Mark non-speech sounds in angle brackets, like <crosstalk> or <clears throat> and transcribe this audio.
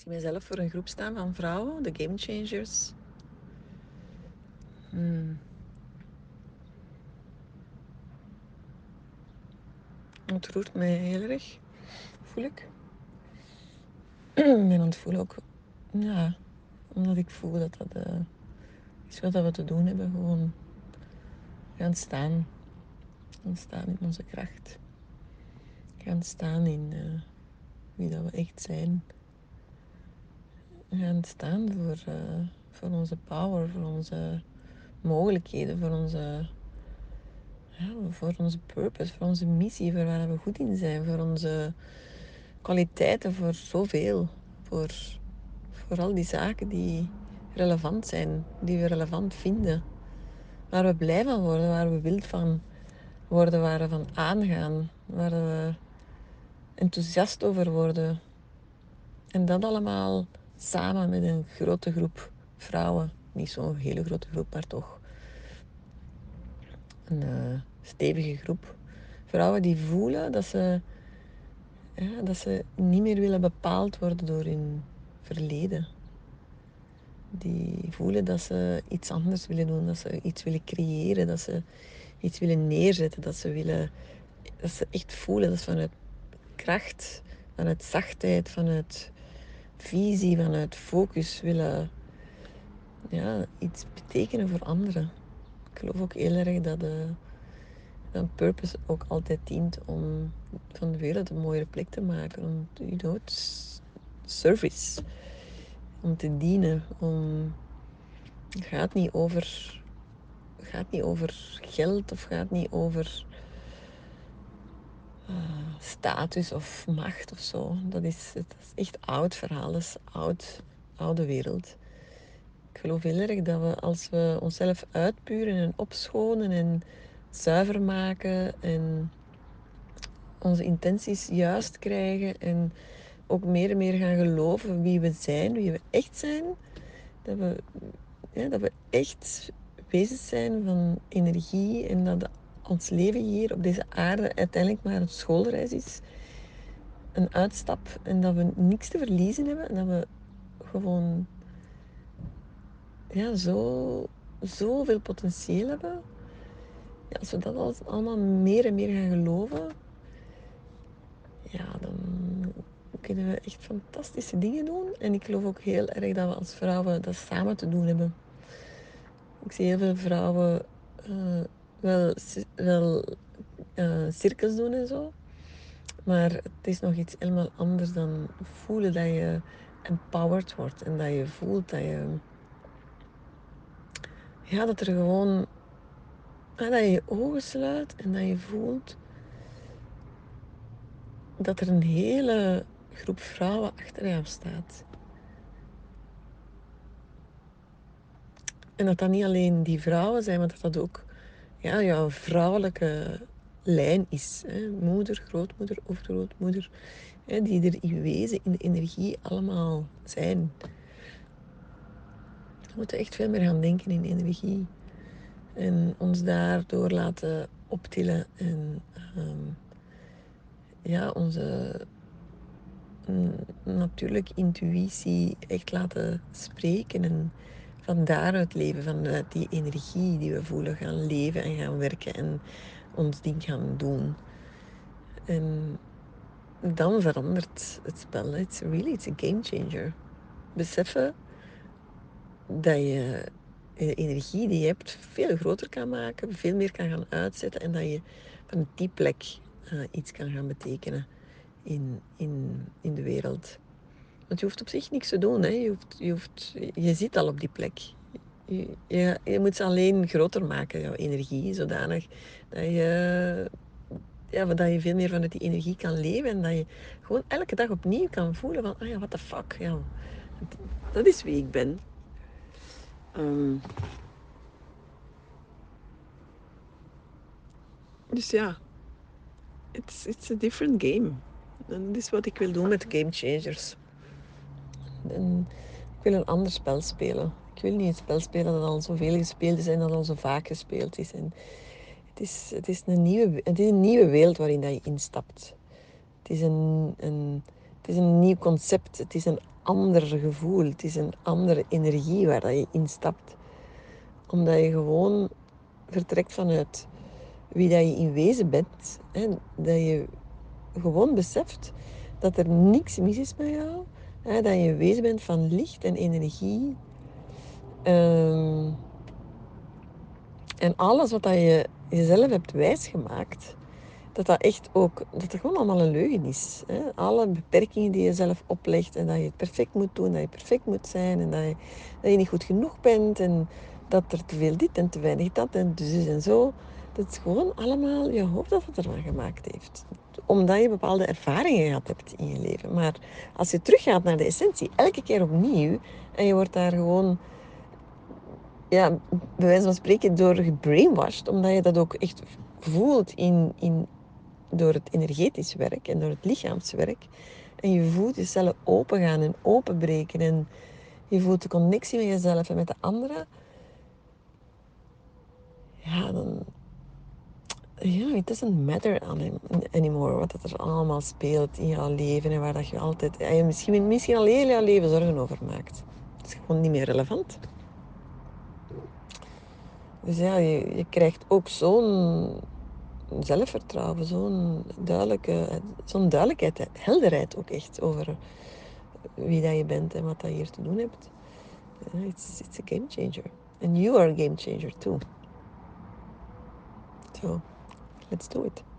zie mezelf voor een groep staan van vrouwen, de Game Changers. Hmm. Het roert mij heel erg, voel ik. <clears throat> ik ben aan het voelen ook, ja, omdat ik voel dat dat uh, is wat we te doen hebben. Gewoon gaan staan. Gaan staan in onze kracht. Gaan staan in uh, wie dat we echt zijn gaan staan voor, uh, voor onze power, voor onze mogelijkheden, voor onze, voor onze purpose, voor onze missie, voor waar we goed in zijn, voor onze kwaliteiten, voor zoveel. Voor, voor al die zaken die relevant zijn, die we relevant vinden. Waar we blij van worden, waar we wild van worden, waar we van aangaan, waar we enthousiast over worden. En dat allemaal samen met een grote groep vrouwen. Niet zo'n hele grote groep, maar toch een uh, stevige groep. Vrouwen die voelen dat ze, dat ze niet meer willen bepaald worden door hun verleden. Die voelen dat ze iets anders willen doen, dat ze iets willen creëren, dat ze iets willen neerzetten, dat ze willen, dat ze echt voelen dat ze vanuit kracht, vanuit zachtheid, vanuit visie, vanuit focus willen ja, iets betekenen voor anderen. Ik geloof ook heel erg dat, dat een purpose ook altijd dient om van de wereld een mooiere plek te maken. Om you service. Om te dienen. Om, het gaat niet over gaat niet over geld of gaat niet over status of macht of zo. Dat is, dat is echt oud verhaal, dat is oud, oude wereld. Ik geloof heel erg dat we als we onszelf uitpuren en opschonen en zuiver maken en onze intenties juist krijgen en ook meer en meer gaan geloven wie we zijn, wie we echt zijn, dat we, ja, dat we echt wezens zijn van energie en dat ons leven hier op deze aarde uiteindelijk maar een schoolreis is. Een uitstap en dat we niks te verliezen hebben. En dat we gewoon ja, zo, zoveel potentieel hebben. Ja, als we dat allemaal meer en meer gaan geloven, ja, dan kunnen we echt fantastische dingen doen. En ik geloof ook heel erg dat we als vrouwen dat samen te doen hebben. Ik zie heel veel vrouwen uh, wel, wel uh, cirkels doen en zo. Maar het is nog iets helemaal anders dan voelen dat je empowered wordt. En dat je voelt dat je... Ja, dat er gewoon... dat je je ogen sluit en dat je voelt... Dat er een hele groep vrouwen achter jou staat. En dat dat niet alleen die vrouwen zijn, maar dat dat ook ja, jouw vrouwelijke lijn is. Hè. Moeder, grootmoeder, overgrootmoeder. Hè, die er in wezen, in de energie allemaal zijn. We moeten echt veel meer gaan denken in energie. En ons daardoor laten optillen. En um, ja, onze natuurlijk intuïtie echt laten spreken. En van daaruit leven, vanuit die energie die we voelen, gaan leven en gaan werken en ons ding gaan doen. En dan verandert het spel. It's really it's a game changer. Beseffen dat je de energie die je hebt veel groter kan maken, veel meer kan gaan uitzetten en dat je van die plek uh, iets kan gaan betekenen in, in, in de wereld. Want je hoeft op zich niks te doen. Hè. Je, hoeft, je, hoeft, je zit al op die plek. Je, je, je moet ze alleen groter maken, jouw energie, zodanig dat je, ja, dat je veel meer vanuit die energie kan leven. En dat je gewoon elke dag opnieuw kan voelen van, ah ja, what the fuck. Ja, dat is wie ik ben. Um, dus ja, it's, it's a different game. En dat is wat ik wil doen met Game Changers. En ik wil een ander spel spelen. Ik wil niet een spel spelen dat al zoveel gespeeld is en dat al zo vaak gespeeld is. En het, is, het, is een nieuwe, een nieuwe wereld waarin dat je instapt. Het is een, een Het is een nieuw concept. Het is een ander gevoel. Het is een andere energie waar dat je instapt. Omdat je gewoon vertrekt vanuit wie dat je in wezen bent. Hè? Dat je gewoon beseft dat er niks mis is met jou. Hè? Dat je wezen bent van licht en energie. Ehm, en alles wat dat je jezelf hebt wijsgemaakt, dat dat echt ook, dat het gewoon allemaal een leugen is. Hè? Alle beperkingen die je zelf oplegt en dat je het perfect moet doen, dat je perfect moet zijn en dat je, dat je niet goed genoeg bent en dat er te veel dit en te weinig dat en dus en zo. Dat is gewoon allemaal je hoofd dat het ervan gemaakt heeft. Omdat je bepaalde ervaringen gehad hebt in je leven. Maar als je teruggaat naar de essentie, elke keer opnieuw, en je wordt daar gewoon ja, bij wijze van spreken door gebrainwashed, omdat je dat ook echt voelt in, in, door het energetisch werk en door het lichaamswerk. En je voelt je cellen opengaan en openbreken en je voelt de connectie met jezelf en met de anderen. Ja, dan... Ja, it doesn't matter anymore wat er allemaal speelt in jouw leven en waar dat je altijd... Je misschien, misschien al heel jouw leven zorgen over maakt. Het is gewoon niet meer relevant. Dus ja, je, je krijgt ook zo'n zelfvertrouwen, zo'n duidelijke, zo'n duidelijkheid, helderheid ook echt over wie dat je bent en wat dat je hier te doen hebt. It's, a game changer. And you are a game changer too. So, let's do it.